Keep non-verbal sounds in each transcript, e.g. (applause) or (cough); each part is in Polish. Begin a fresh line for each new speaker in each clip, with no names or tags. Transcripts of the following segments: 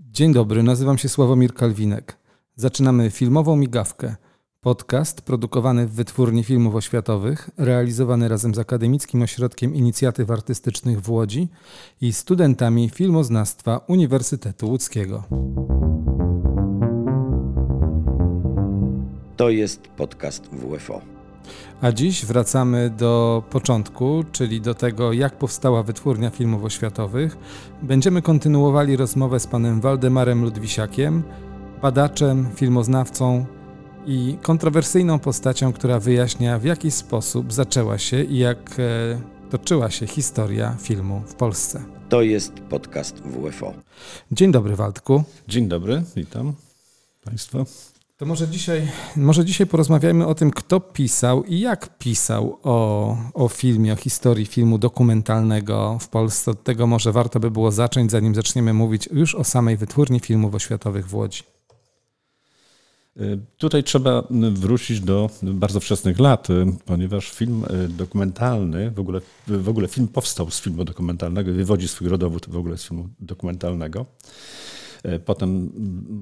Dzień dobry, nazywam się Sławomir Kalwinek. Zaczynamy filmową migawkę. Podcast produkowany w Wytwórni Filmów Oświatowych, realizowany razem z Akademickim Ośrodkiem Inicjatyw Artystycznych w Łodzi i studentami filmoznawstwa Uniwersytetu Łódzkiego.
To jest podcast WFO.
A dziś wracamy do początku, czyli do tego, jak powstała Wytwórnia Filmów Oświatowych. Będziemy kontynuowali rozmowę z panem Waldemarem Ludwisiakiem, badaczem, filmoznawcą i kontrowersyjną postacią, która wyjaśnia, w jaki sposób zaczęła się i jak e, toczyła się historia filmu w Polsce.
To jest podcast WFO.
Dzień dobry, Waldku.
Dzień dobry, witam Państwa.
To może dzisiaj, może dzisiaj porozmawiajmy o tym, kto pisał i jak pisał o, o filmie, o historii filmu dokumentalnego w Polsce. Od tego może warto by było zacząć, zanim zaczniemy mówić już o samej wytwórni filmów oświatowych w Łodzi.
Y, tutaj trzeba wrócić do bardzo wczesnych lat, y, ponieważ film y, dokumentalny, w ogóle, w ogóle film powstał z filmu dokumentalnego, wywodzi swój rodowód w ogóle z filmu dokumentalnego. E, potem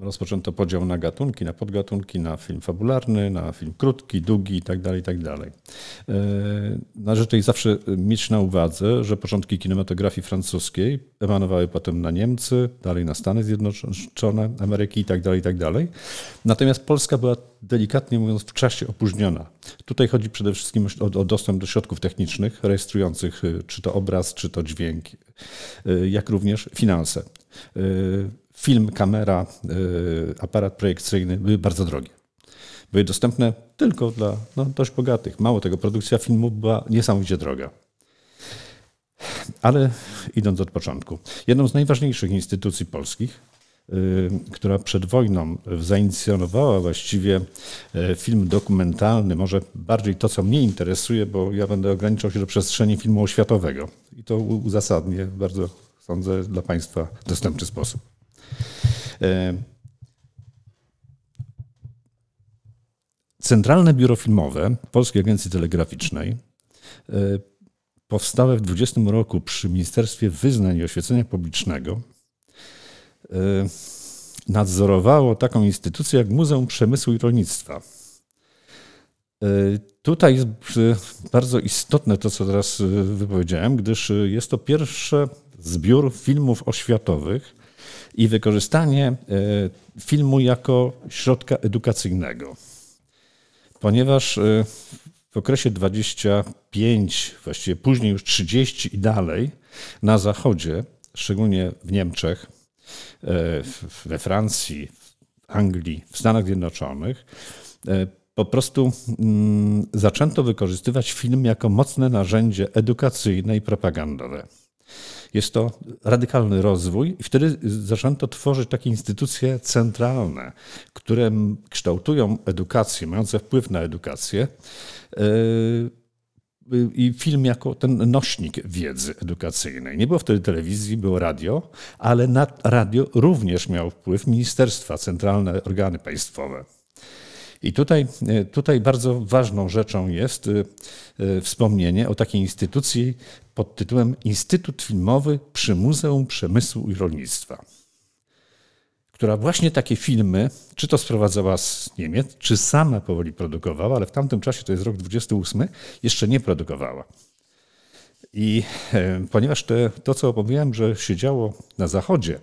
rozpoczęto podział na gatunki, na podgatunki, na film fabularny, na film krótki, długi itd. Tak itd. Tak e, należy tutaj zawsze mieć na uwadze, że początki kinematografii francuskiej emanowały potem na Niemcy, dalej na Stany Zjednoczone, Ameryki itd. Tak itd. Natomiast Polska była delikatnie mówiąc w czasie opóźniona. Tutaj chodzi przede wszystkim o, o dostęp do środków technicznych rejestrujących y, czy to obraz, czy to dźwięk, y, jak również finanse. Film, kamera, y, aparat projekcyjny były bardzo drogie. Były dostępne tylko dla no, dość bogatych. Mało tego, produkcja filmu była niesamowicie droga. Ale idąc od początku, jedną z najważniejszych instytucji polskich, y, która przed wojną zainicjonowała właściwie y, film dokumentalny, może bardziej to, co mnie interesuje, bo ja będę ograniczał się do przestrzeni filmu oświatowego. I to uzasadnię bardzo, sądzę, dla Państwa dostępny sposób. E, Centralne Biuro Filmowe Polskiej Agencji Telegraficznej e, powstałe w 20 roku przy Ministerstwie Wyznań i Oświecenia Publicznego e, nadzorowało taką instytucję jak Muzeum Przemysłu i Rolnictwa. Tutaj jest bardzo istotne to, co teraz wypowiedziałem, gdyż jest to pierwszy zbiór filmów oświatowych, i wykorzystanie e, filmu jako środka edukacyjnego. Ponieważ e, w okresie 25, właściwie później już 30 i dalej, na Zachodzie, szczególnie w Niemczech, e, we Francji, Anglii, w Stanach Zjednoczonych, po prostu mm, zaczęto wykorzystywać film jako mocne narzędzie edukacyjne i propagandowe. Jest to radykalny rozwój i wtedy zaczęto tworzyć takie instytucje centralne, które kształtują edukację, mające wpływ na edukację e, i film jako ten nośnik wiedzy edukacyjnej. Nie było wtedy telewizji, było radio, ale na radio również miał wpływ ministerstwa, centralne organy państwowe. I tutaj, e, tutaj bardzo ważną rzeczą jest e, wspomnienie o takiej instytucji pod tytułem Instytut Filmowy przy Muzeum Przemysłu i Rolnictwa, która właśnie takie filmy, czy to sprowadzała z Niemiec, czy sama powoli produkowała, ale w tamtym czasie, to jest rok 28, jeszcze nie produkowała. I ponieważ te, to, co opowiedziałem, że się działo na Zachodzie,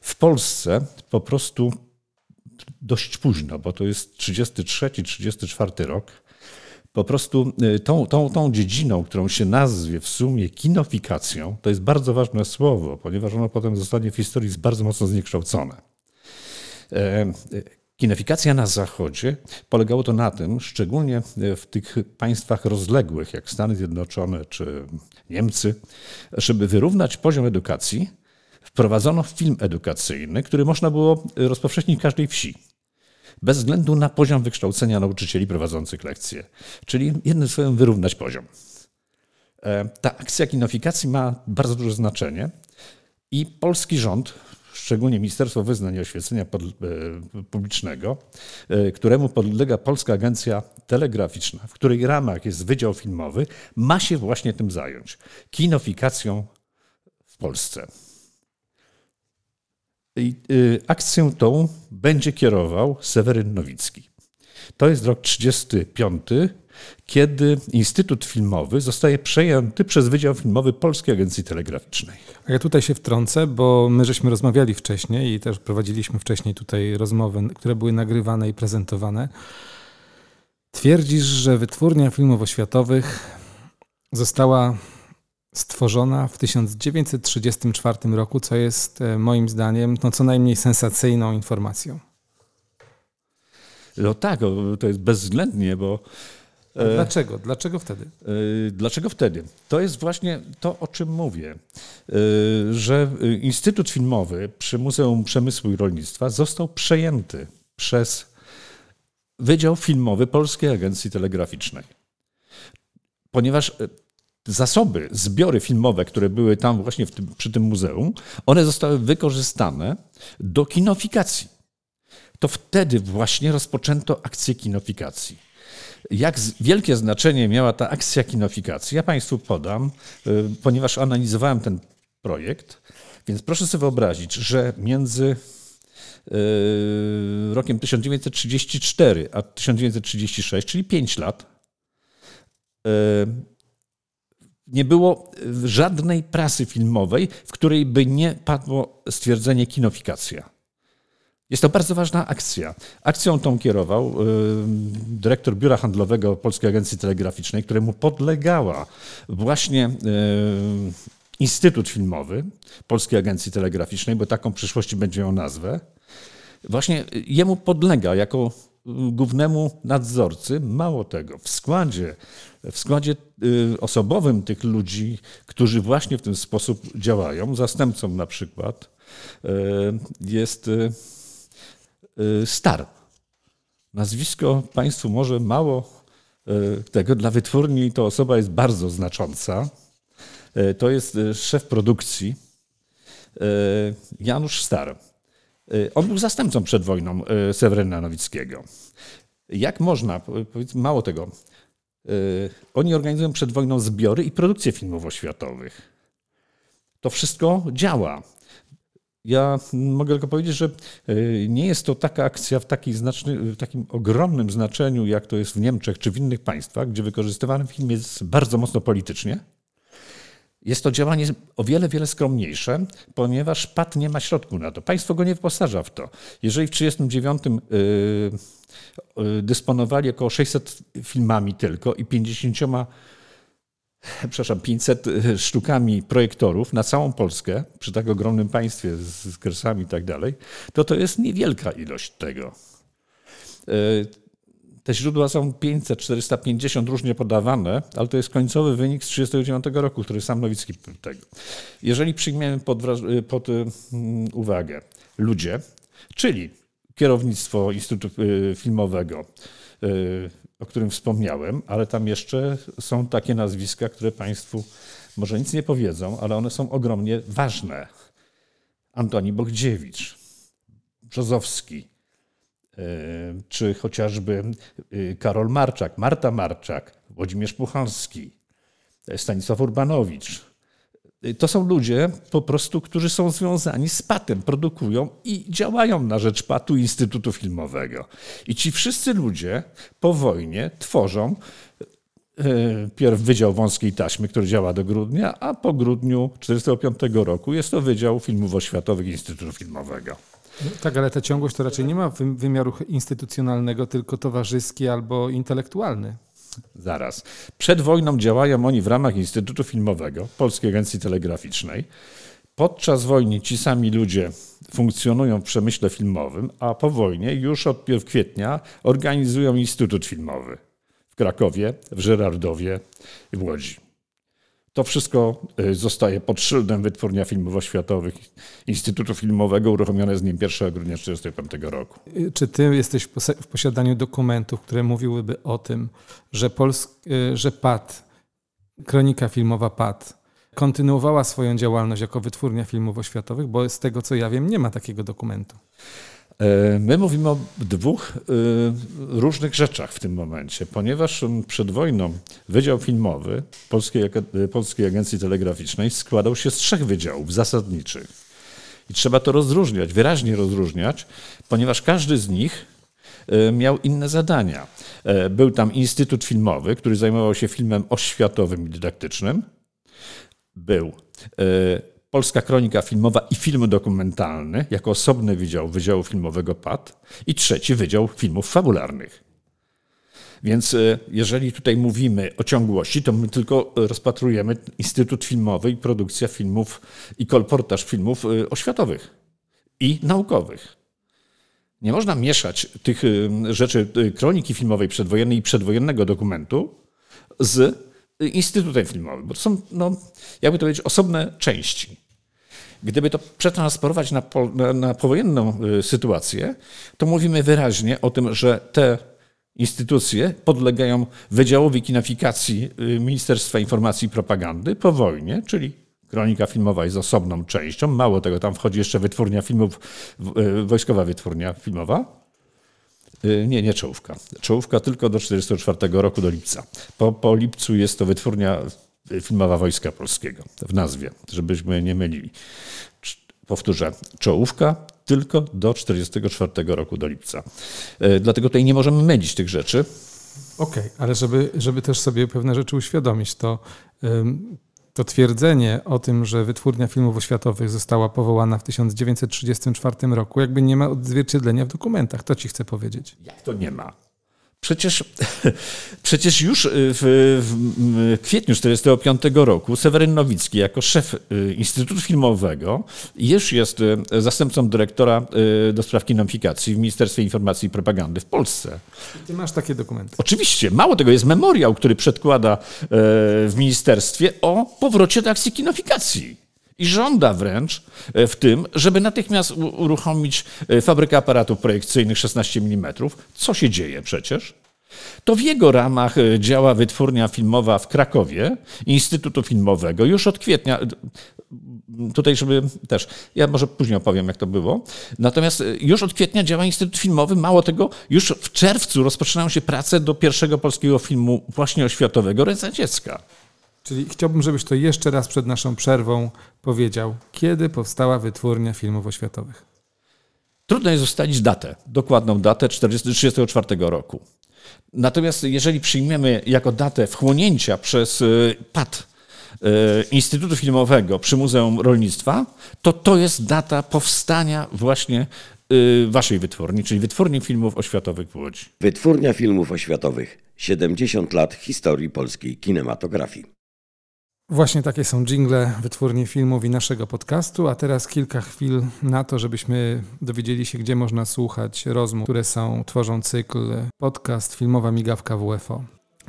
w Polsce po prostu dość późno, bo to jest 33-34 rok. Po prostu y, tą, tą, tą dziedziną, którą się nazwie w sumie kinofikacją, to jest bardzo ważne słowo, ponieważ ono potem zostanie w historii bardzo mocno zniekształcone. E, kinofikacja na Zachodzie polegało to na tym, szczególnie w tych państwach rozległych, jak Stany Zjednoczone czy Niemcy, żeby wyrównać poziom edukacji, wprowadzono film edukacyjny, który można było rozpowszechnić każdej wsi bez względu na poziom wykształcenia nauczycieli prowadzących lekcje. Czyli jednym słowem wyrównać poziom. E, ta akcja kinofikacji ma bardzo duże znaczenie i polski rząd, szczególnie Ministerstwo Wyznań i Oświecenia e, Publicznego, e, któremu podlega Polska Agencja Telegraficzna, w której ramach jest Wydział Filmowy, ma się właśnie tym zająć. Kinofikacją w Polsce. I y, akcją tą będzie kierował Seweryn Nowicki. To jest rok 35, kiedy Instytut Filmowy zostaje przejęty przez Wydział Filmowy Polskiej Agencji Telegraficznej.
A ja tutaj się wtrącę, bo my żeśmy rozmawiali wcześniej i też prowadziliśmy wcześniej tutaj rozmowy, które były nagrywane i prezentowane. Twierdzisz, że wytwórnia filmów oświatowych została stworzona w 1934 roku, co jest e, moim zdaniem no, co najmniej sensacyjną informacją.
No tak, to jest bezwzględnie, bo.
E, dlaczego? Dlaczego wtedy?
E, dlaczego wtedy? To jest właśnie to, o czym mówię, że Instytut Filmowy przy Muzeum Przemysłu i Rolnictwa został przejęty przez Wydział Filmowy Polskiej Agencji Telegraficznej. Ponieważ zasoby, zbiory filmowe, które były tam właśnie tym, przy tym muzeum, one zostały wykorzystane do kinofikacji. To wtedy właśnie rozpoczęto akcję kinofikacji. Jak wielkie znaczenie miała ta akcja kinofikacji, ja Państwu podam, y, ponieważ analizowałem ten projekt, więc proszę sobie wyobrazić, że między y, rokiem 1934 a 1936, czyli 5 lat, y, nie było żadnej prasy filmowej, w której by nie padło stwierdzenie kinofikacja. Jest to bardzo ważna akcja. Akcją tą kierował y, dyrektor Biura Handlowego Polskiej Agencji Telegraficznej, któremu podlegała właśnie y, Instytut Filmowy Polskiej Agencji Telegraficznej, bo taką w przyszłości będzie miał nazwę. Właśnie jemu podlega jako głównemu nadzorcy. Mało tego, w składzie, w składzie y, osobowym tych ludzi, którzy właśnie w ten sposób działają, zastępcą na przykład y, jest y, Star. Nazwisko Państwu może mało tego, dla wytwórni to osoba jest bardzo znacząca. To jest szef produkcji Janusz Star. Y, on był zastępcą przed wojną y, Seweryna Nowickiego. Jak można, mało tego, y, oni organizują przed wojną zbiory i produkcję filmów oświatowych. To wszystko działa. Ja mogę tylko powiedzieć, że nie jest to taka akcja w, znaczny, w takim ogromnym znaczeniu, jak to jest w Niemczech czy w innych państwach, gdzie wykorzystywany film jest bardzo mocno politycznie jest to działanie o wiele, wiele skromniejsze, ponieważ PAT nie ma środku na to. Państwo go nie wyposaża w to. Jeżeli w 1939 yy, yy, dysponowali około 600 filmami tylko i 50 przepraszam, 500 yy, sztukami projektorów na całą Polskę, przy tak ogromnym państwie z kresami i tak dalej, to to jest niewielka ilość tego. Te źródła są 500, 450 różnie podawane, ale to jest końcowy wynik z 1939 roku, który sam Nowicki tego. Jeżeli przyjmiemy pod, pod mm, uwagę ludzie, czyli kierownictwo Instytutu y, Filmowego, y, o którym wspomniałem, ale tam jeszcze są takie nazwiska, które Państwu może nic nie powiedzą, ale one są ogromnie ważne. Antoni Bogdziewicz, Brzozowski, czy chociażby e, Karol Marczak, Marta Marczak, Włodzimierz Puchalski, e, Stanisław Urbanowicz. To są ludzie po prostu, którzy są związani z PAT-em, produkują i działają na rzecz PAT-u Instytutu Filmowego. I ci wszyscy ludzie po wojnie tworzą pierw Wydział Wąskiej Taśmy, który działa do grudnia, a po grudniu 1945 roku jest to Wydział Filmów Oświatowych Instytutu Filmowego.
Tak, ale ta ciągłość to raczej nie ma wymiaru instytucjonalnego, tylko towarzyski albo intelektualny.
Zaraz. Przed wojną działają oni w ramach Instytutu Filmowego Polskiej Agencji Telegraficznej. Podczas wojny ci sami ludzie funkcjonują w przemyśle filmowym, a po wojnie już od kwietnia organizują Instytut Filmowy w Krakowie, w Żerardowie i w Łodzi. To wszystko y, zostaje pod szyldem Wytwórnia Filmów Oświatowych Instytutu Filmowego uruchomione z dniem 1 grudnia 1945 roku.
Y, czy ty jesteś w posiadaniu dokumentów, które mówiłyby o tym, że, Pols y, że PAT, kronika filmowa PAT, kontynuowała swoją działalność jako wytwórnia filmów oświatowych, bo z tego co ja wiem, nie ma takiego dokumentu.
E, my mówimy o dwóch e, różnych rzeczach w tym momencie, ponieważ przed wojną Wydział Filmowy Polskiej, Polskiej Agencji Telegraficznej składał się z trzech wydziałów zasadniczych. I trzeba to rozróżniać, wyraźnie rozróżniać, ponieważ każdy z nich e, miał inne zadania. Był tam Instytut Filmowy, który zajmował się filmem oświatowym i dydaktycznym. Był Polska Kronika Filmowa i Film Dokumentalny, jako osobny wydział Wydziału Filmowego PAD i trzeci Wydział Filmów Fabularnych. Więc e, jeżeli tutaj mówimy o ciągłości, to my tylko rozpatrujemy Instytut Filmowy i produkcja filmów i kolportaż filmów e, oświatowych i naukowych. Nie można mieszać tych e, rzeczy kroniki filmowej przedwojennej i przedwojennego dokumentu z Instytutem Filmowym, bo to są, no, jakby to powiedzieć, osobne części. Gdyby to przetransponować na, po, na, na powojenną sytuację, to mówimy wyraźnie o tym, że te instytucje podlegają Wydziałowi Kinofikacji y, Ministerstwa Informacji i Propagandy po wojnie, czyli kronika filmowa jest osobną częścią. Mało tego, tam wchodzi jeszcze wytwórnia filmów, y, wojskowa wytwórnia filmowa. Y, nie, nie czołówka. Czołówka tylko do 1944 roku, do lipca. Po, po lipcu jest to wytwórnia filmowa Wojska Polskiego w nazwie, żebyśmy nie mylili. Powtórzę, czołówka tylko do 1944 roku, do lipca. E, dlatego tutaj nie możemy mylić tych rzeczy.
Okej, okay, ale żeby, żeby też sobie pewne rzeczy uświadomić, to, to twierdzenie o tym, że Wytwórnia Filmów Oświatowych została powołana w 1934 roku, jakby nie ma odzwierciedlenia w dokumentach. To ci chcę powiedzieć.
Jak to nie ma? Przecież, (laughs) przecież już y, w, w kwietniu 1945 roku Seweryn Nowicki jako szef y, Instytutu Filmowego już jest y, zastępcą dyrektora do spraw kinofikacji w Ministerstwie Informacji i Propagandy w Polsce.
Ty masz takie dokumenty.
Oczywiście. Mało tego, jest memoriał, który przedkłada w ministerstwie o powrocie do akcji kinofikacji. I żąda wręcz e, w tym, żeby natychmiast uruchomić e, fabrykę aparatów projekcyjnych 16 mm. Co się dzieje przecież? To w jego ramach e, działa wytwórnia filmowa w Krakowie, Instytutu Filmowego. Już od kwietnia, tutaj żeby też, ja może później opowiem jak to było, natomiast już od kwietnia działa Instytut Filmowy, mało tego, już w czerwcu rozpoczynają się prace do pierwszego polskiego filmu właśnie oświatowego, Ręce Dziecka.
Czyli chciałbym, żebyś to jeszcze raz przed naszą przerwą powiedział. Kiedy powstała wytwórnia filmów oświatowych?
Trudno jest ustalić datę, dokładną datę 1934 roku. Natomiast jeżeli przyjmiemy jako datę wchłonięcia przez y, PAD y, Instytutu Filmowego przy Muzeum Rolnictwa, to to jest data powstania właśnie y, waszej wytwórni, czyli Wytwórni Filmów Oświatowych w Łodzi.
Wytwórnia Filmów Oświatowych. 70 lat historii polskiej kinematografii.
Właśnie takie są jingle wytwórni filmów i naszego podcastu, a teraz kilka chwil na to, żebyśmy dowiedzieli się, gdzie można słuchać rozmów, które są, tworzą cykl podcast Filmowa Migawka WFO.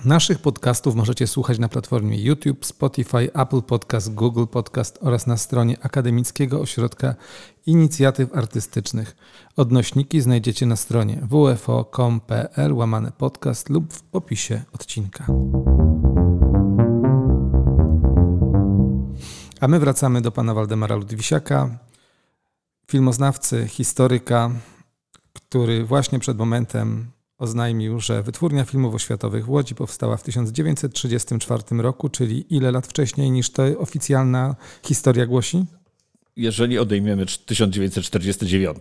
Naszych podcastów możecie słuchać na platformie YouTube, Spotify, Apple Podcast, Google Podcast oraz na stronie Akademickiego Ośrodka Inicjatyw Artystycznych. Odnośniki znajdziecie na stronie wfo.com.pl łamane podcast lub w opisie odcinka. A my wracamy do pana Waldemara Ludwisiaka, filmoznawcy, historyka, który właśnie przed momentem oznajmił, że Wytwórnia Filmów Oświatowych w Łodzi powstała w 1934 roku, czyli ile lat wcześniej niż to oficjalna historia głosi?
Jeżeli odejmiemy 1949,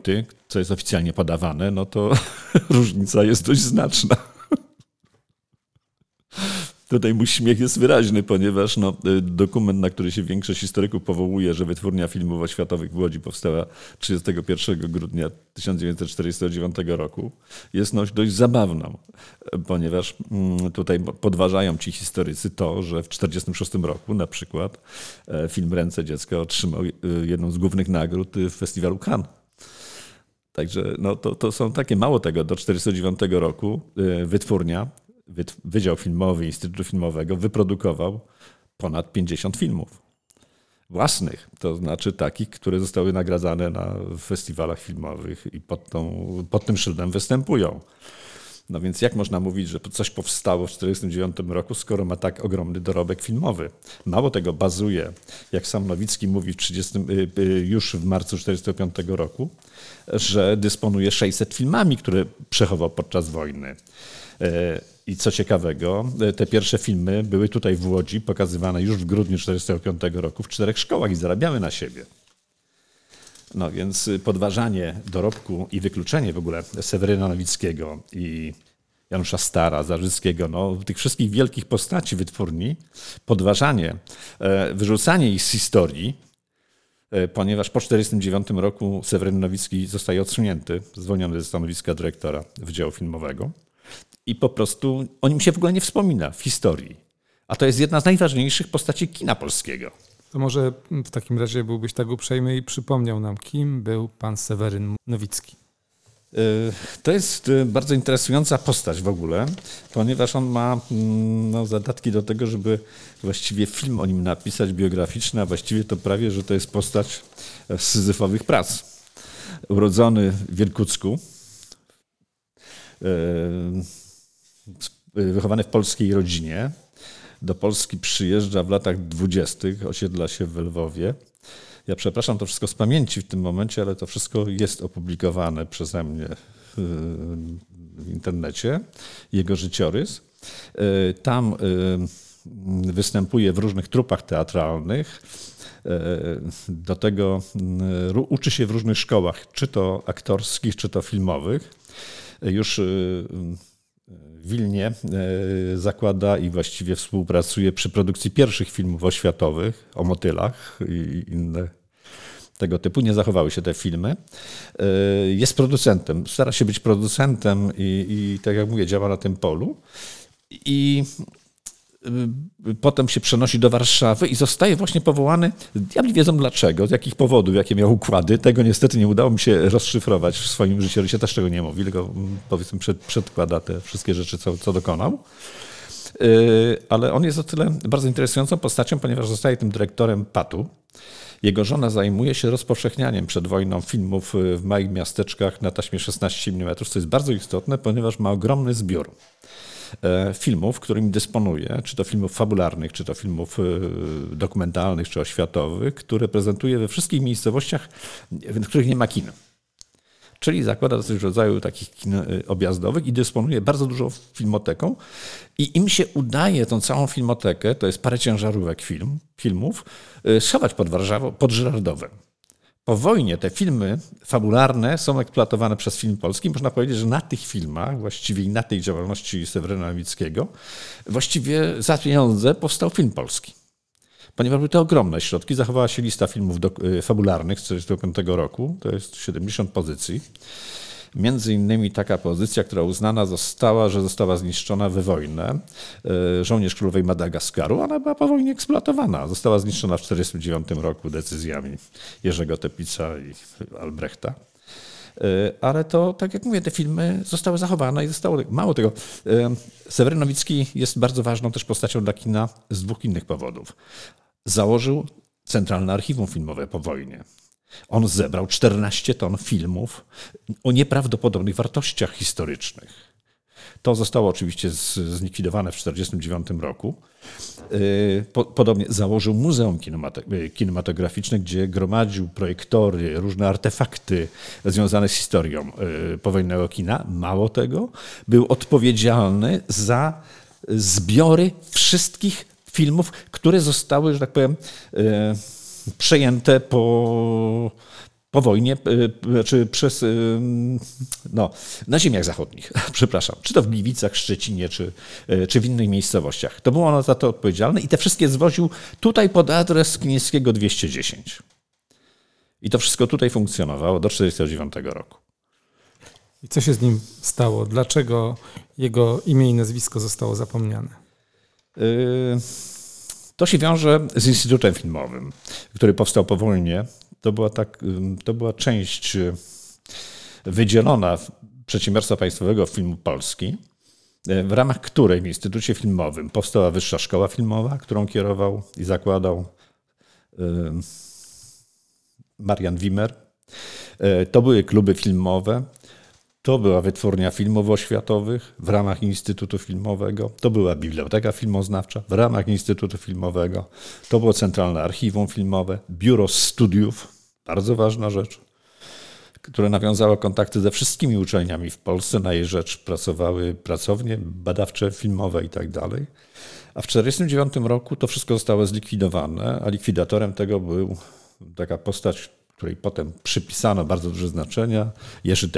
co jest oficjalnie podawane, no to (laughs) różnica jest dość znaczna. Tutaj mój śmiech jest wyraźny, ponieważ no, y, dokument, na który się większość historyków powołuje, że wytwórnia filmów oświatowych w Łodzi powstała 31 grudnia 1949 roku, jest no, dość zabawną, ponieważ mm, tutaj podważają ci historycy to, że w 1946 roku na przykład e, film Ręce Dziecka otrzymał y, jedną z głównych nagród w festiwalu Cannes. Także no, to, to są takie, mało tego, do 1949 roku y, wytwórnia Wydział Filmowy Instytutu Filmowego wyprodukował ponad 50 filmów własnych, to znaczy takich, które zostały nagradzane na festiwalach filmowych i pod, tą, pod tym szyldem występują. No więc jak można mówić, że coś powstało w 1949 roku, skoro ma tak ogromny dorobek filmowy? Mało tego, bazuje, jak sam Nowicki mówi w 30, y, y, już w marcu 1945 roku, że dysponuje 600 filmami, które przechował podczas wojny. I co ciekawego, e, te pierwsze filmy były tutaj w Łodzi pokazywane już w grudniu 1945 roku w czterech szkołach i zarabiały na siebie. No więc podważanie dorobku i wykluczenie w ogóle Seweryna Nowickiego i Janusza Stara, Zarzyckiego, no, tych wszystkich wielkich postaci wytwórni, podważanie, e, wyrzucanie ich z historii, e, ponieważ po 1949 roku Seweryn Nowicki zostaje odsunięty, zwolniony ze stanowiska dyrektora Wydziału Filmowego i po prostu o nim się w ogóle nie wspomina w historii. A to jest jedna z najważniejszych postaci kina polskiego.
To może w takim razie byłbyś tak uprzejmy i przypomniał nam, kim był pan Seweryn Nowicki.
Y, to jest y, bardzo interesująca postać w ogóle, ponieważ on ma mm, no, zadatki do tego, żeby właściwie film o nim napisać biograficzny, a właściwie to prawie, że to jest postać z syzyfowych prac. Urodzony w Wielkucku, y, wychowany w polskiej rodzinie. Do Polski przyjeżdża w latach dwudziestych, osiedla się w Lwowie. Ja przepraszam to wszystko z pamięci w tym momencie, ale to wszystko jest opublikowane przeze mnie w internecie, jego życiorys. E, tam występuje w różnych trupach teatralnych. Do tego uczy się w różnych szkołach, czy to aktorskich, czy to filmowych. Już w Wilnie zakłada i właściwie współpracuje przy produkcji pierwszych filmów oświatowych o motylach i inne tego typu. Nie zachowały się te filmy. E, jest producentem, stara się być producentem i, i tak jak mówię, działa na tym polu. I potem się przenosi do Warszawy i zostaje właśnie powołany. Diabli wiedzą dlaczego, z jakich powodów, jakie miał układy. Tego niestety nie udało mi się rozszyfrować w swoim życiorysie, też tego nie mówi, tylko mm, powiedzmy przed, przedkłada te wszystkie rzeczy, co, co dokonał. E, ale on jest o tyle bardzo interesującą postacią, ponieważ zostaje tym dyrektorem PAT-u. Jego żona zajmuje się rozpowszechnianiem przed wojną filmów y, w małych miasteczkach na taśmie 16 mm, co jest bardzo istotne, ponieważ ma ogromny zbiór filmów, którymi dysponuje, czy to filmów fabularnych, czy to filmów y, dokumentalnych, czy oświatowych, które prezentuje we wszystkich miejscowościach, w których nie ma kin czyli zakłada coś rodzaju takich kin y, objazdowych i dysponuje bardzo dużą filmoteką i im się udaje tą całą filmotekę, to jest parę ciężarówek film, filmów, schować pod Warszawą, pod Żyrardowem. Po wojnie te filmy fabularne są eksploatowane przez film polski. Można powiedzieć, że na tych filmach, właściwie i na tej działalności Seweryna Nowickiego, właściwie za pieniądze powstał film polski ponieważ były to ogromne środki. Zachowała się lista filmów y, fabularnych z 1945 roku, to jest 70 pozycji. Między innymi taka pozycja, która uznana została, że została zniszczona we wojnę. Y, żołnierz królowej Madagaskaru, ona była po wojnie eksploatowana. Została zniszczona w 1949 roku decyzjami Jerzego Tepica i Albrechta. Y, ale to, tak jak mówię, te filmy zostały zachowane i zostało. Mało tego, Seweryn Nowicki jest bardzo ważną też postacią dla kina z dwóch innych powodów założył Centralne Archiwum Filmowe po wojnie. On zebrał 14 ton filmów o nieprawdopodobnych wartościach historycznych. To zostało oczywiście zlikwidowane w 1949 roku. Y, podobnie założył Muzeum Kinematograficzne, gdzie gromadził projektory, różne artefakty związane z historią y, powojennego kina. Mało tego, był odpowiedzialny za zbiory wszystkich filmów, które zostały, że tak powiem, przejęte po, po wojnie, e, znaczy przez, e, no, na ziemiach zachodnich, (laughs) przepraszam, czy to w Gliwicach, Szczecinie, czy, czy w innych miejscowościach. To było ono za to odpowiedzialne i te wszystkie zwoził tutaj pod adres Knieckiego 210. I to wszystko tutaj funkcjonowało do 1949 roku.
I co się z nim stało? Dlaczego jego imię i nazwisko zostało zapomniane?
Yy, to się wiąże z Instytutem Filmowym, który powstał po wojnie. To była, tak, to była część yy, wydzielona Przedsiębiorstwa Państwowego Filmu Polski, w ramach której w Instytucie Filmowym powstała Wyższa Szkoła Filmowa, którą kierował i zakładał Marian Wimmer. To były kluby filmowe, to była wytwórnia filmów oświatowych w ramach Instytutu Filmowego, to była Biblioteka Filmoznawcza w ramach Instytutu Filmowego, to było Centralne Archiwum Filmowe, Biuro Studiów, bardzo ważna rzecz, które nawiązało kontakty ze wszystkimi uczelniami w Polsce. Na jej rzecz pracowały pracownie badawcze, filmowe i tak. A w 1949 roku to wszystko zostało zlikwidowane, a likwidatorem tego był taka postać której potem przypisano bardzo duże znaczenia, Jerzy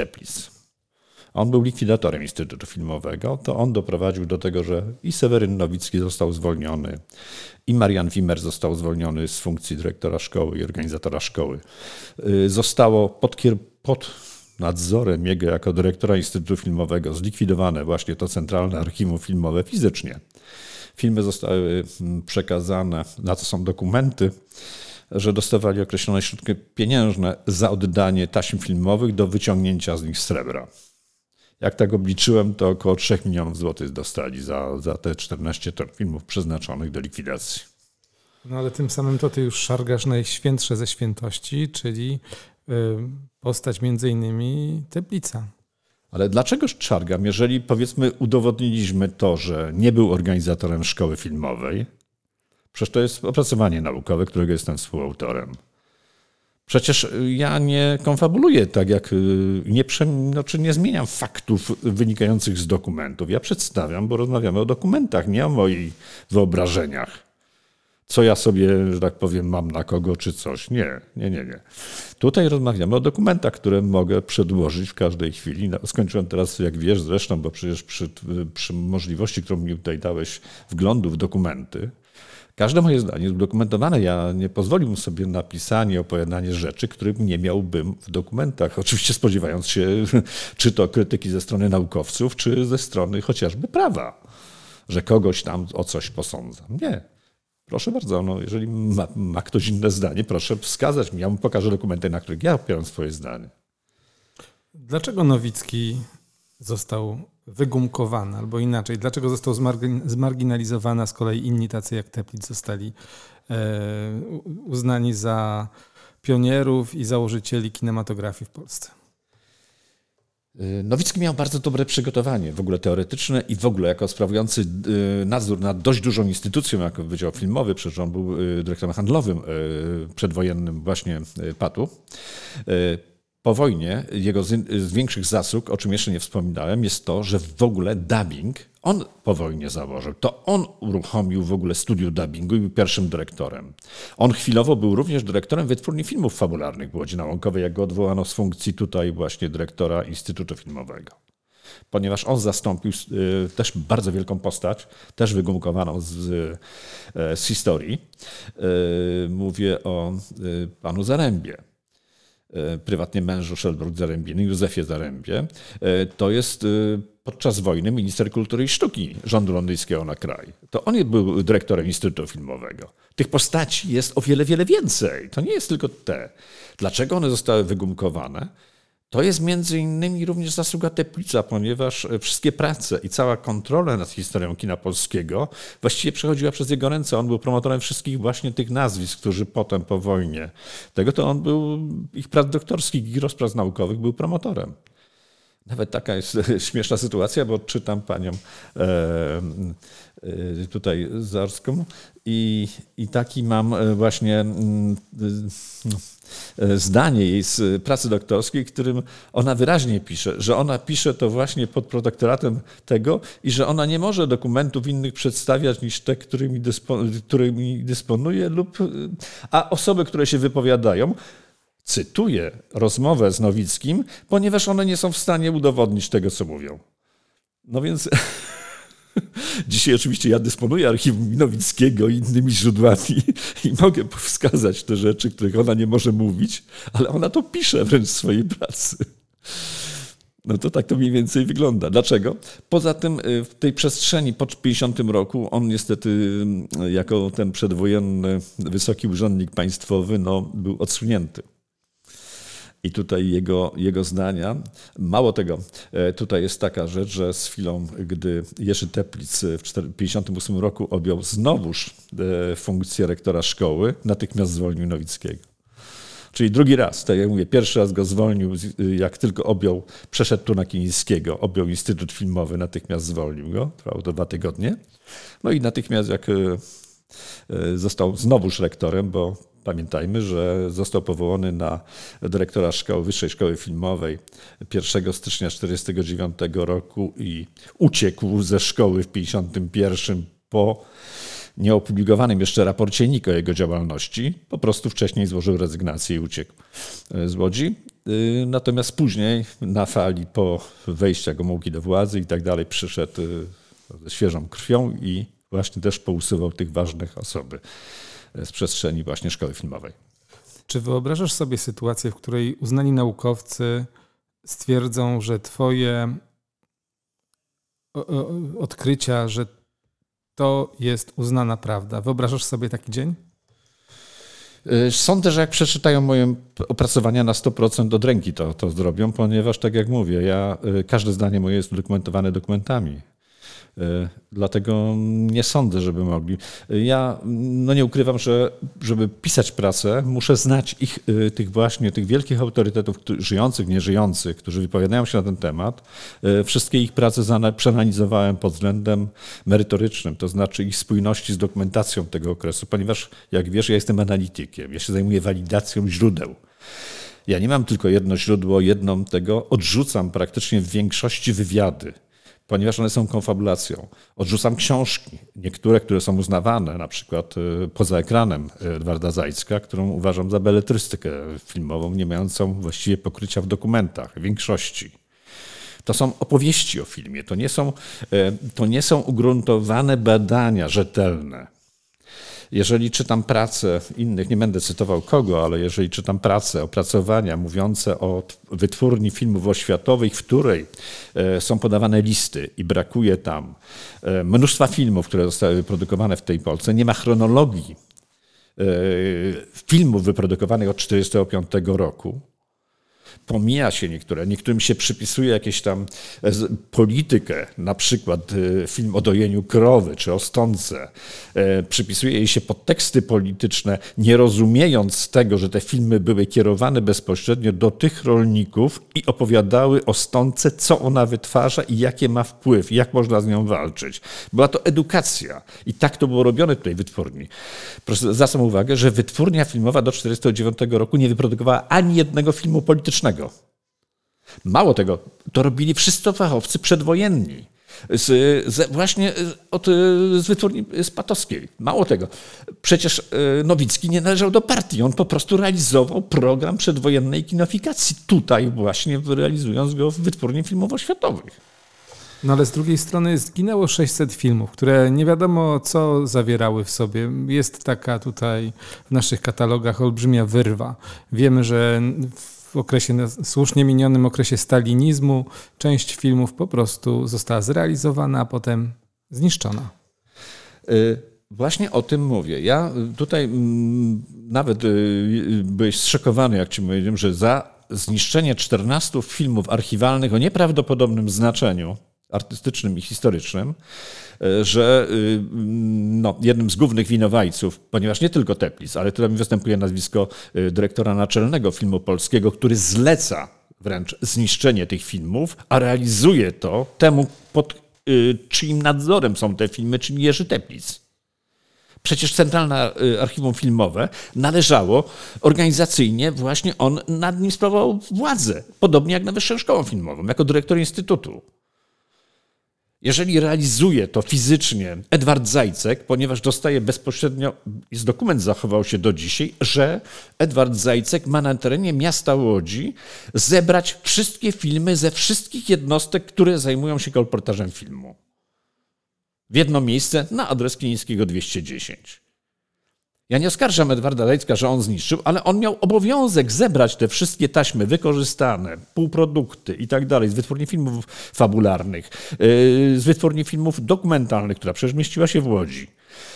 On był likwidatorem Instytutu Filmowego. To on doprowadził do tego, że i Seweryn Nowicki został zwolniony, i Marian Wimmer został zwolniony z funkcji dyrektora szkoły i organizatora szkoły. Y, zostało pod, pod nadzorem jego jako dyrektora Instytutu Filmowego zlikwidowane właśnie to Centralne Archiwum Filmowe fizycznie. Filmy zostały mm, przekazane, na co są dokumenty, że dostawali określone środki pieniężne za oddanie taśm filmowych do wyciągnięcia z nich srebra. Jak tak obliczyłem, to około 3 milionów złotych dostali za, za te 14 ton filmów przeznaczonych do likwidacji.
No ale tym samym to ty już szargasz najświętsze ze świętości, czyli y, postać między innymi Teplica.
Ale dlaczego szargam, jeżeli powiedzmy udowodniliśmy to, że nie był organizatorem szkoły filmowej? Przecież to jest opracowanie naukowe, którego jestem współautorem. Przecież ja nie konfabuluję tak, jak y, nie, znaczy nie zmieniam faktów wynikających z dokumentów. Ja przedstawiam, bo rozmawiamy o dokumentach, nie o moich wyobrażeniach. Co ja sobie, że tak powiem, mam na kogo czy coś. Nie, nie, nie, nie. Tutaj rozmawiamy o dokumentach, które mogę przedłożyć w każdej chwili. Skończyłem teraz, jak wiesz zresztą, bo przecież przy, przy możliwości, którą mi tutaj dałeś, wglądu w dokumenty, Każde moje zdanie jest udokumentowane. Ja nie pozwoliłbym sobie na pisanie, opowiadanie rzeczy, których nie miałbym w dokumentach. Oczywiście spodziewając się, (laughs) czy to krytyki ze strony naukowców, czy ze strony chociażby prawa, że kogoś tam o coś posądzam. Nie. Proszę bardzo, no, jeżeli ma, ma ktoś inne zdanie, proszę wskazać mi. Ja mu pokażę dokumenty, na których ja opieram swoje zdanie.
Dlaczego Nowicki został wygumkowana, albo inaczej, dlaczego został zmarginalizowana, z kolei inni tacy jak Teplic zostali e, uznani za pionierów i założycieli kinematografii w Polsce?
E, Nowicki miał bardzo dobre przygotowanie, w ogóle teoretyczne i w ogóle jako sprawujący e, nadzór nad dość dużą instytucją, jako Wydział Filmowy, przecież on był dyrektorem handlowym przedwojennym właśnie PAT-u. Po wojnie jego z, większych zasług, o czym jeszcze nie wspominałem, jest to, że w ogóle dubbing on po wojnie założył. To on uruchomił w ogóle studium dubbingu i był pierwszym dyrektorem. On chwilowo był również dyrektorem wytwórni filmów fabularnych w Łodzi Nałąkowej, jak go odwołano z funkcji tutaj właśnie dyrektora Instytutu Filmowego. Ponieważ on zastąpił y, też bardzo wielką postać, też wygumkowaną z, y, z historii. Y, mówię o panu Zarębie E, prywatnie mężu Szelbruk-Zarębiny, Józefie Zarębie, e, to jest e, podczas wojny minister kultury i sztuki rządu londyńskiego na kraj. To on był dyrektorem Instytutu Filmowego. Tych postaci jest o wiele, wiele więcej. To nie jest tylko te. Dlaczego one zostały wygumkowane? To jest między innymi również zasługa Teplica, ponieważ e, wszystkie prace i cała kontrola nad historią kina polskiego właściwie przechodziła przez jego ręce. On był promotorem wszystkich właśnie tych nazwisk, którzy potem po wojnie tego, to on był ich prac doktorskich i rozprac naukowych był promotorem. Nawet taka jest (laughs) śmieszna sytuacja, bo czytam panią e, e, tutaj Zarską i, i taki mam właśnie mm, E, zdanie jej z pracy doktorskiej, którym ona wyraźnie pisze, że ona pisze to właśnie pod protektoratem tego i że ona nie może dokumentów innych przedstawiać niż te, którymi, dyspo, którymi dysponuje, lub, e, a osoby, które się wypowiadają, cytuję rozmowę z Nowickim, ponieważ one nie są w stanie udowodnić tego, co mówią. No więc (laughs) Dzisiaj oczywiście ja dysponuję archiwum Nowickiego i innymi źródłami (laughs) i mogę wskazać te rzeczy, których ona nie może mówić, ale ona to pisze wręcz w swojej pracy. No to tak to mniej więcej wygląda. Dlaczego? Poza tym y, w tej przestrzeni po 50 roku on niestety y, jako ten przedwojenny wysoki urzędnik państwowy no, był odsunięty i tutaj jego, jego zdania. Mało tego, e, tutaj jest taka rzecz, że z chwilą, gdy Jerzy Teplic w 1958 roku objął znowuż e, funkcję rektora szkoły, natychmiast zwolnił Nowickiego. Czyli drugi raz, tak jak mówię, pierwszy raz go zwolnił, jak tylko objął, przeszedł tu na Kinińskiego, objął Instytut Filmowy, natychmiast zwolnił go, trwało to dwa tygodnie. No i natychmiast jak e, został znowuż rektorem, bo Pamiętajmy, że został powołany na dyrektora szkoły, Wyższej Szkoły Filmowej 1 stycznia 1949 roku i uciekł ze szkoły w 1951 po nieopublikowanym jeszcze raporcie NIK o jego działalności, po prostu wcześniej złożył rezygnację i uciekł z Łodzi. Natomiast później na fali po wejściu Gomułki do władzy i tak dalej przyszedł ze świeżą krwią i właśnie też pousuwał tych ważnych osoby z przestrzeni właśnie szkoły filmowej.
Czy wyobrażasz sobie sytuację, w której uznani naukowcy stwierdzą, że twoje odkrycia, że to jest uznana prawda. Wyobrażasz sobie taki dzień?
Y, sądzę, że jak przeczytają moje opracowania na 100% od ręki to, to zrobią, ponieważ tak jak mówię, ja, y, każde zdanie moje jest udokumentowane dokumentami. E, dlatego nie sądzę, żeby mogli. Ja no nie ukrywam, że żeby pisać pracę, muszę znać ich, e, tych właśnie, tych wielkich autorytetów, żyjących, nieżyjących, którzy wypowiadają się na ten temat. E, wszystkie ich prace przeanalizowałem pod względem merytorycznym, to znaczy ich spójności z dokumentacją tego okresu, ponieważ jak wiesz, ja jestem analitykiem, ja się zajmuję walidacją źródeł. Ja nie mam tylko jedno źródło, jedną tego, odrzucam praktycznie w większości wywiady ponieważ one są konfabulacją. Odrzucam książki, niektóre, które są uznawane, na przykład y, poza ekranem Edwarda Zajcka, którą uważam za beletrystykę filmową, nie mającą właściwie pokrycia w dokumentach, w większości. To są opowieści o filmie, to nie są, y, to nie są ugruntowane badania rzetelne jeżeli czytam pracę innych, nie będę cytował kogo, ale jeżeli czytam pracę, opracowania mówiące o wytwórni filmów oświatowych, w której e, są podawane listy i brakuje tam e, mnóstwa filmów, które zostały wyprodukowane w tej Polsce, nie ma chronologii e, filmów wyprodukowanych od 1945 roku, pomija się niektóre, niektórym się przypisuje jakieś tam e, politykę, na przykład e, film o dojeniu krowy czy o stące. E, przypisuje jej się podteksty polityczne, nie rozumiejąc tego, że te filmy były kierowane bezpośrednio do tych rolników i opowiadały o stące, co ona wytwarza i jakie ma wpływ, jak można z nią walczyć. Była to edukacja i tak to było robione tutaj w wytwórni. Proszę zwracam uwagę, że wytwórnia filmowa do 1949 roku nie wyprodukowała ani jednego filmu politycznego. Mało tego, to robili wszyscy fachowcy przedwojenni. Z, z, właśnie od, z wytwórni Spatowskiej. Mało tego, przecież e, Nowicki nie należał do partii, on po prostu realizował program przedwojennej kinofikacji, tutaj właśnie realizując go w wytwórni filmowo-światowych.
No ale z drugiej strony zginęło 600 filmów, które nie wiadomo co zawierały w sobie. Jest taka tutaj w naszych katalogach olbrzymia wyrwa. Wiemy, że w okresie, słusznie minionym okresie stalinizmu, część filmów po prostu została zrealizowana, a potem zniszczona.
Y, właśnie o tym mówię. Ja tutaj mm, nawet y, byłeś zszokowany, jak ci mówiłem, że za zniszczenie 14 filmów archiwalnych o nieprawdopodobnym znaczeniu artystycznym i historycznym, e, że y, no, jednym z głównych winowajców, ponieważ nie tylko Teplic, ale tutaj mi występuje nazwisko y, dyrektora naczelnego filmu polskiego, który zleca wręcz zniszczenie tych filmów, a realizuje to temu, pod y, czyim nadzorem są te filmy, czyli Jerzy Teplic. Przecież Centralne Archiwum Filmowe należało organizacyjnie, właśnie on nad nim sprawował władzę, podobnie jak na Wyższą Szkołą Filmową, jako dyrektor Instytutu. Jeżeli realizuje to fizycznie Edward Zajcek, ponieważ dostaje bezpośrednio, jest dokument zachował się do dzisiaj, że Edward Zajcek ma na terenie miasta Łodzi zebrać wszystkie filmy ze wszystkich jednostek, które zajmują się kolportażem filmu. W jedno miejsce na adres Klinińskiego 210. Ja nie oskarżam Edwarda Lejcka, że on zniszczył, ale on miał obowiązek zebrać te wszystkie taśmy wykorzystane, półprodukty i tak dalej z wytwórni filmów fabularnych, yy, z wytwórni filmów dokumentalnych, która przecież mieściła się w Łodzi.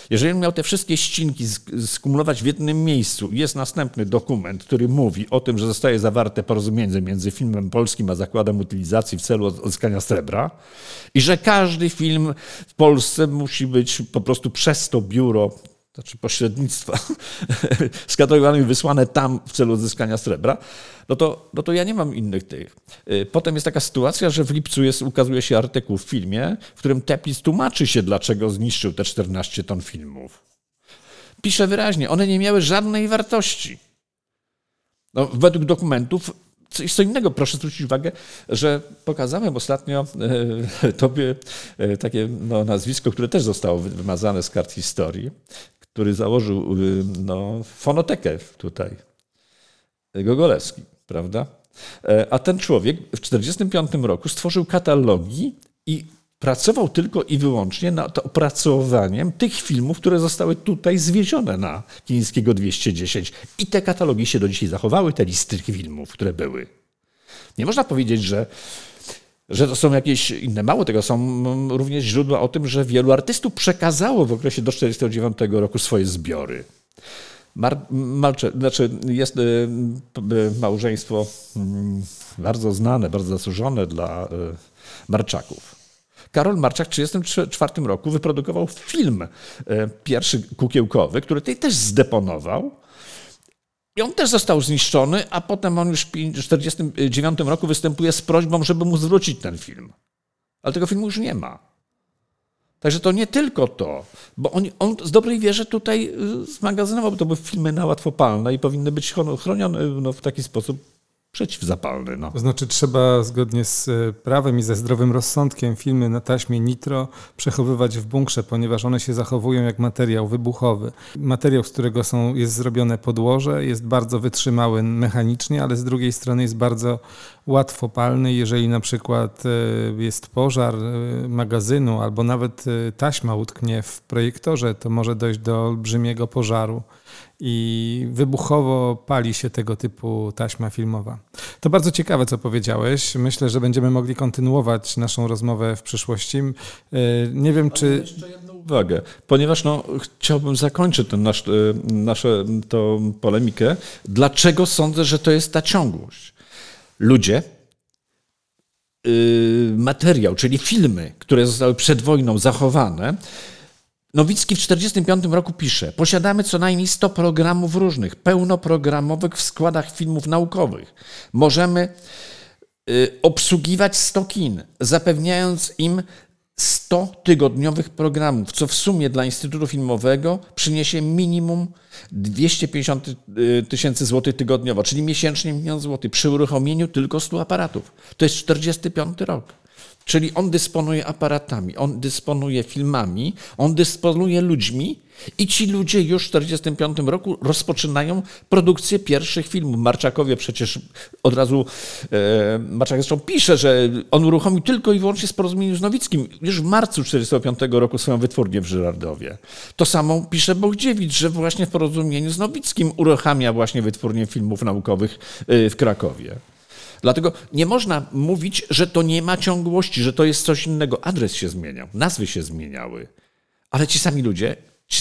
Jeżeli on miał te wszystkie ścińki skumulować w jednym miejscu, jest następny dokument, który mówi o tym, że zostaje zawarte porozumienie między filmem polskim a zakładem utylizacji w celu odzyskania srebra i że każdy film w Polsce musi być po prostu przez to biuro znaczy pośrednictwa (laughs) skatalogowane i wysłane tam w celu odzyskania srebra, no to, no to ja nie mam innych tych. Y, potem jest taka sytuacja, że w lipcu jest, ukazuje się artykuł w filmie, w którym Teplic tłumaczy się, dlaczego zniszczył te 14 ton filmów. Pisze wyraźnie, one nie miały żadnej wartości. No, według dokumentów coś co innego. Proszę zwrócić uwagę, że pokazałem ostatnio e, (laughs) tobie e, takie no, nazwisko, które też zostało wymazane z kart historii, który założył y, no, fonotekę tutaj. Gogolewski, prawda? E, a ten człowiek w 1945 roku stworzył katalogi i pracował tylko i wyłącznie nad opracowaniem tych filmów, które zostały tutaj zwiezione na Chińskiego 210. I te katalogi się do dzisiaj zachowały, te listy filmów, które były. Nie można powiedzieć, że, że to są jakieś inne. Mało tego, są również źródła o tym, że wielu artystów przekazało w okresie do 1949 roku swoje zbiory. Mar, Malcze, znaczy jest y, y, małżeństwo mm, bardzo znane, bardzo zasłużone dla y, Marczaków. Karol Marczak w 1934 roku wyprodukował film pierwszy kukiełkowy, który tej też zdeponował. I on też został zniszczony, a potem on już w 1949 roku występuje z prośbą, żeby mu zwrócić ten film. Ale tego filmu już nie ma. Także to nie tylko to, bo on, on z dobrej wierze tutaj y, zmagazynował, to były filmy na łatwopalne i powinny być chronione no, w taki sposób przeciwzapalny. No.
To znaczy trzeba zgodnie z e, prawem i ze zdrowym rozsądkiem filmy na taśmie nitro przechowywać w bunkrze, ponieważ one się zachowują jak materiał wybuchowy. Materiał, z którego są, jest zrobione podłoże, jest bardzo wytrzymały mechanicznie, ale z drugiej strony jest bardzo łatwopalny. Jeżeli na przykład e, jest pożar e, magazynu albo nawet taśma utknie w projektorze, to może dojść do olbrzymiego pożaru i wybuchowo pali się tego typu taśma filmowa. To bardzo ciekawe, co powiedziałeś. Myślę, że będziemy mogli kontynuować naszą rozmowę w przyszłości. E, nie wiem, czy.
Jeszcze jedną uwagę, ponieważ no, chciałbym zakończyć ten nasz, e, naszą tą polemikę. Dlaczego sądzę, że to jest ta ciągłość? Ludzie, y, materiał, czyli filmy, które zostały przed wojną zachowane, Nowicki w 1945 roku pisze: Posiadamy co najmniej 100 programów różnych, pełnoprogramowych w składach filmów naukowych. Możemy y, obsługiwać 100 kin, zapewniając im 100 tygodniowych programów, co w sumie dla Instytutu Filmowego przyniesie minimum 250 y, tysięcy złotych tygodniowo, czyli miesięcznie milion złotych przy uruchomieniu tylko 100 aparatów. To jest 45 rok. Czyli on dysponuje aparatami, on dysponuje filmami, on dysponuje ludźmi i ci ludzie już w 1945 roku rozpoczynają produkcję pierwszych filmów. Marczakowie przecież od razu, e, Marczak zresztą pisze, że on uruchomił tylko i wyłącznie z porozumieniem z Nowickim już w marcu 1945 roku swoją wytwórnię w Żyrardowie. To samo pisze Bogdziewicz, że właśnie w porozumieniu z Nowickim uruchamia właśnie wytwórnię filmów naukowych e, w Krakowie. Dlatego nie można mówić, że to nie ma ciągłości, że to jest coś innego. Adres się zmieniał, nazwy się zmieniały, ale ci sami ludzie,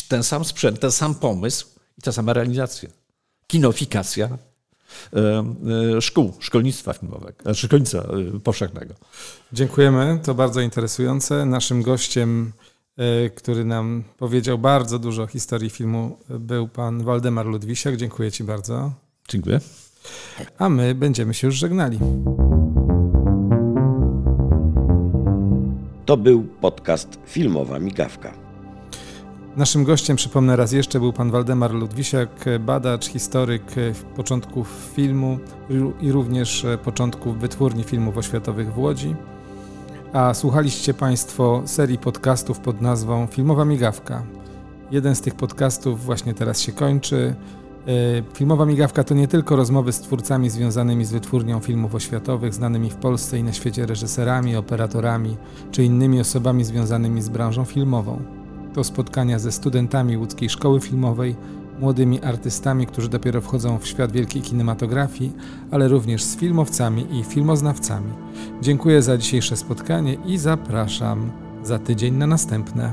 ten sam sprzęt, ten sam pomysł i ta sama realizacja. Kinofikacja e, e, szkół, szkolnictwa filmowego, znaczy szkolnictwa e, powszechnego.
Dziękujemy, to bardzo interesujące. Naszym gościem, który nam powiedział bardzo dużo o historii filmu, był pan Waldemar Ludwisiak. Dziękuję Ci bardzo.
Dziękuję
a my będziemy się już żegnali.
To był podcast Filmowa Migawka.
Naszym gościem, przypomnę raz jeszcze, był pan Waldemar Ludwisiak, badacz, historyk początków filmu i również początków wytwórni filmów oświatowych w Łodzi. A słuchaliście Państwo serii podcastów pod nazwą Filmowa Migawka. Jeden z tych podcastów właśnie teraz się kończy. E, filmowa migawka to nie tylko rozmowy z twórcami związanymi z wytwórnią filmów oświatowych, znanymi w Polsce i na świecie reżyserami, operatorami czy innymi osobami związanymi z branżą filmową. To spotkania ze studentami łódzkiej szkoły filmowej, młodymi artystami, którzy dopiero wchodzą w świat wielkiej kinematografii, ale również z filmowcami i filmoznawcami. Dziękuję za dzisiejsze spotkanie i zapraszam za tydzień na następne.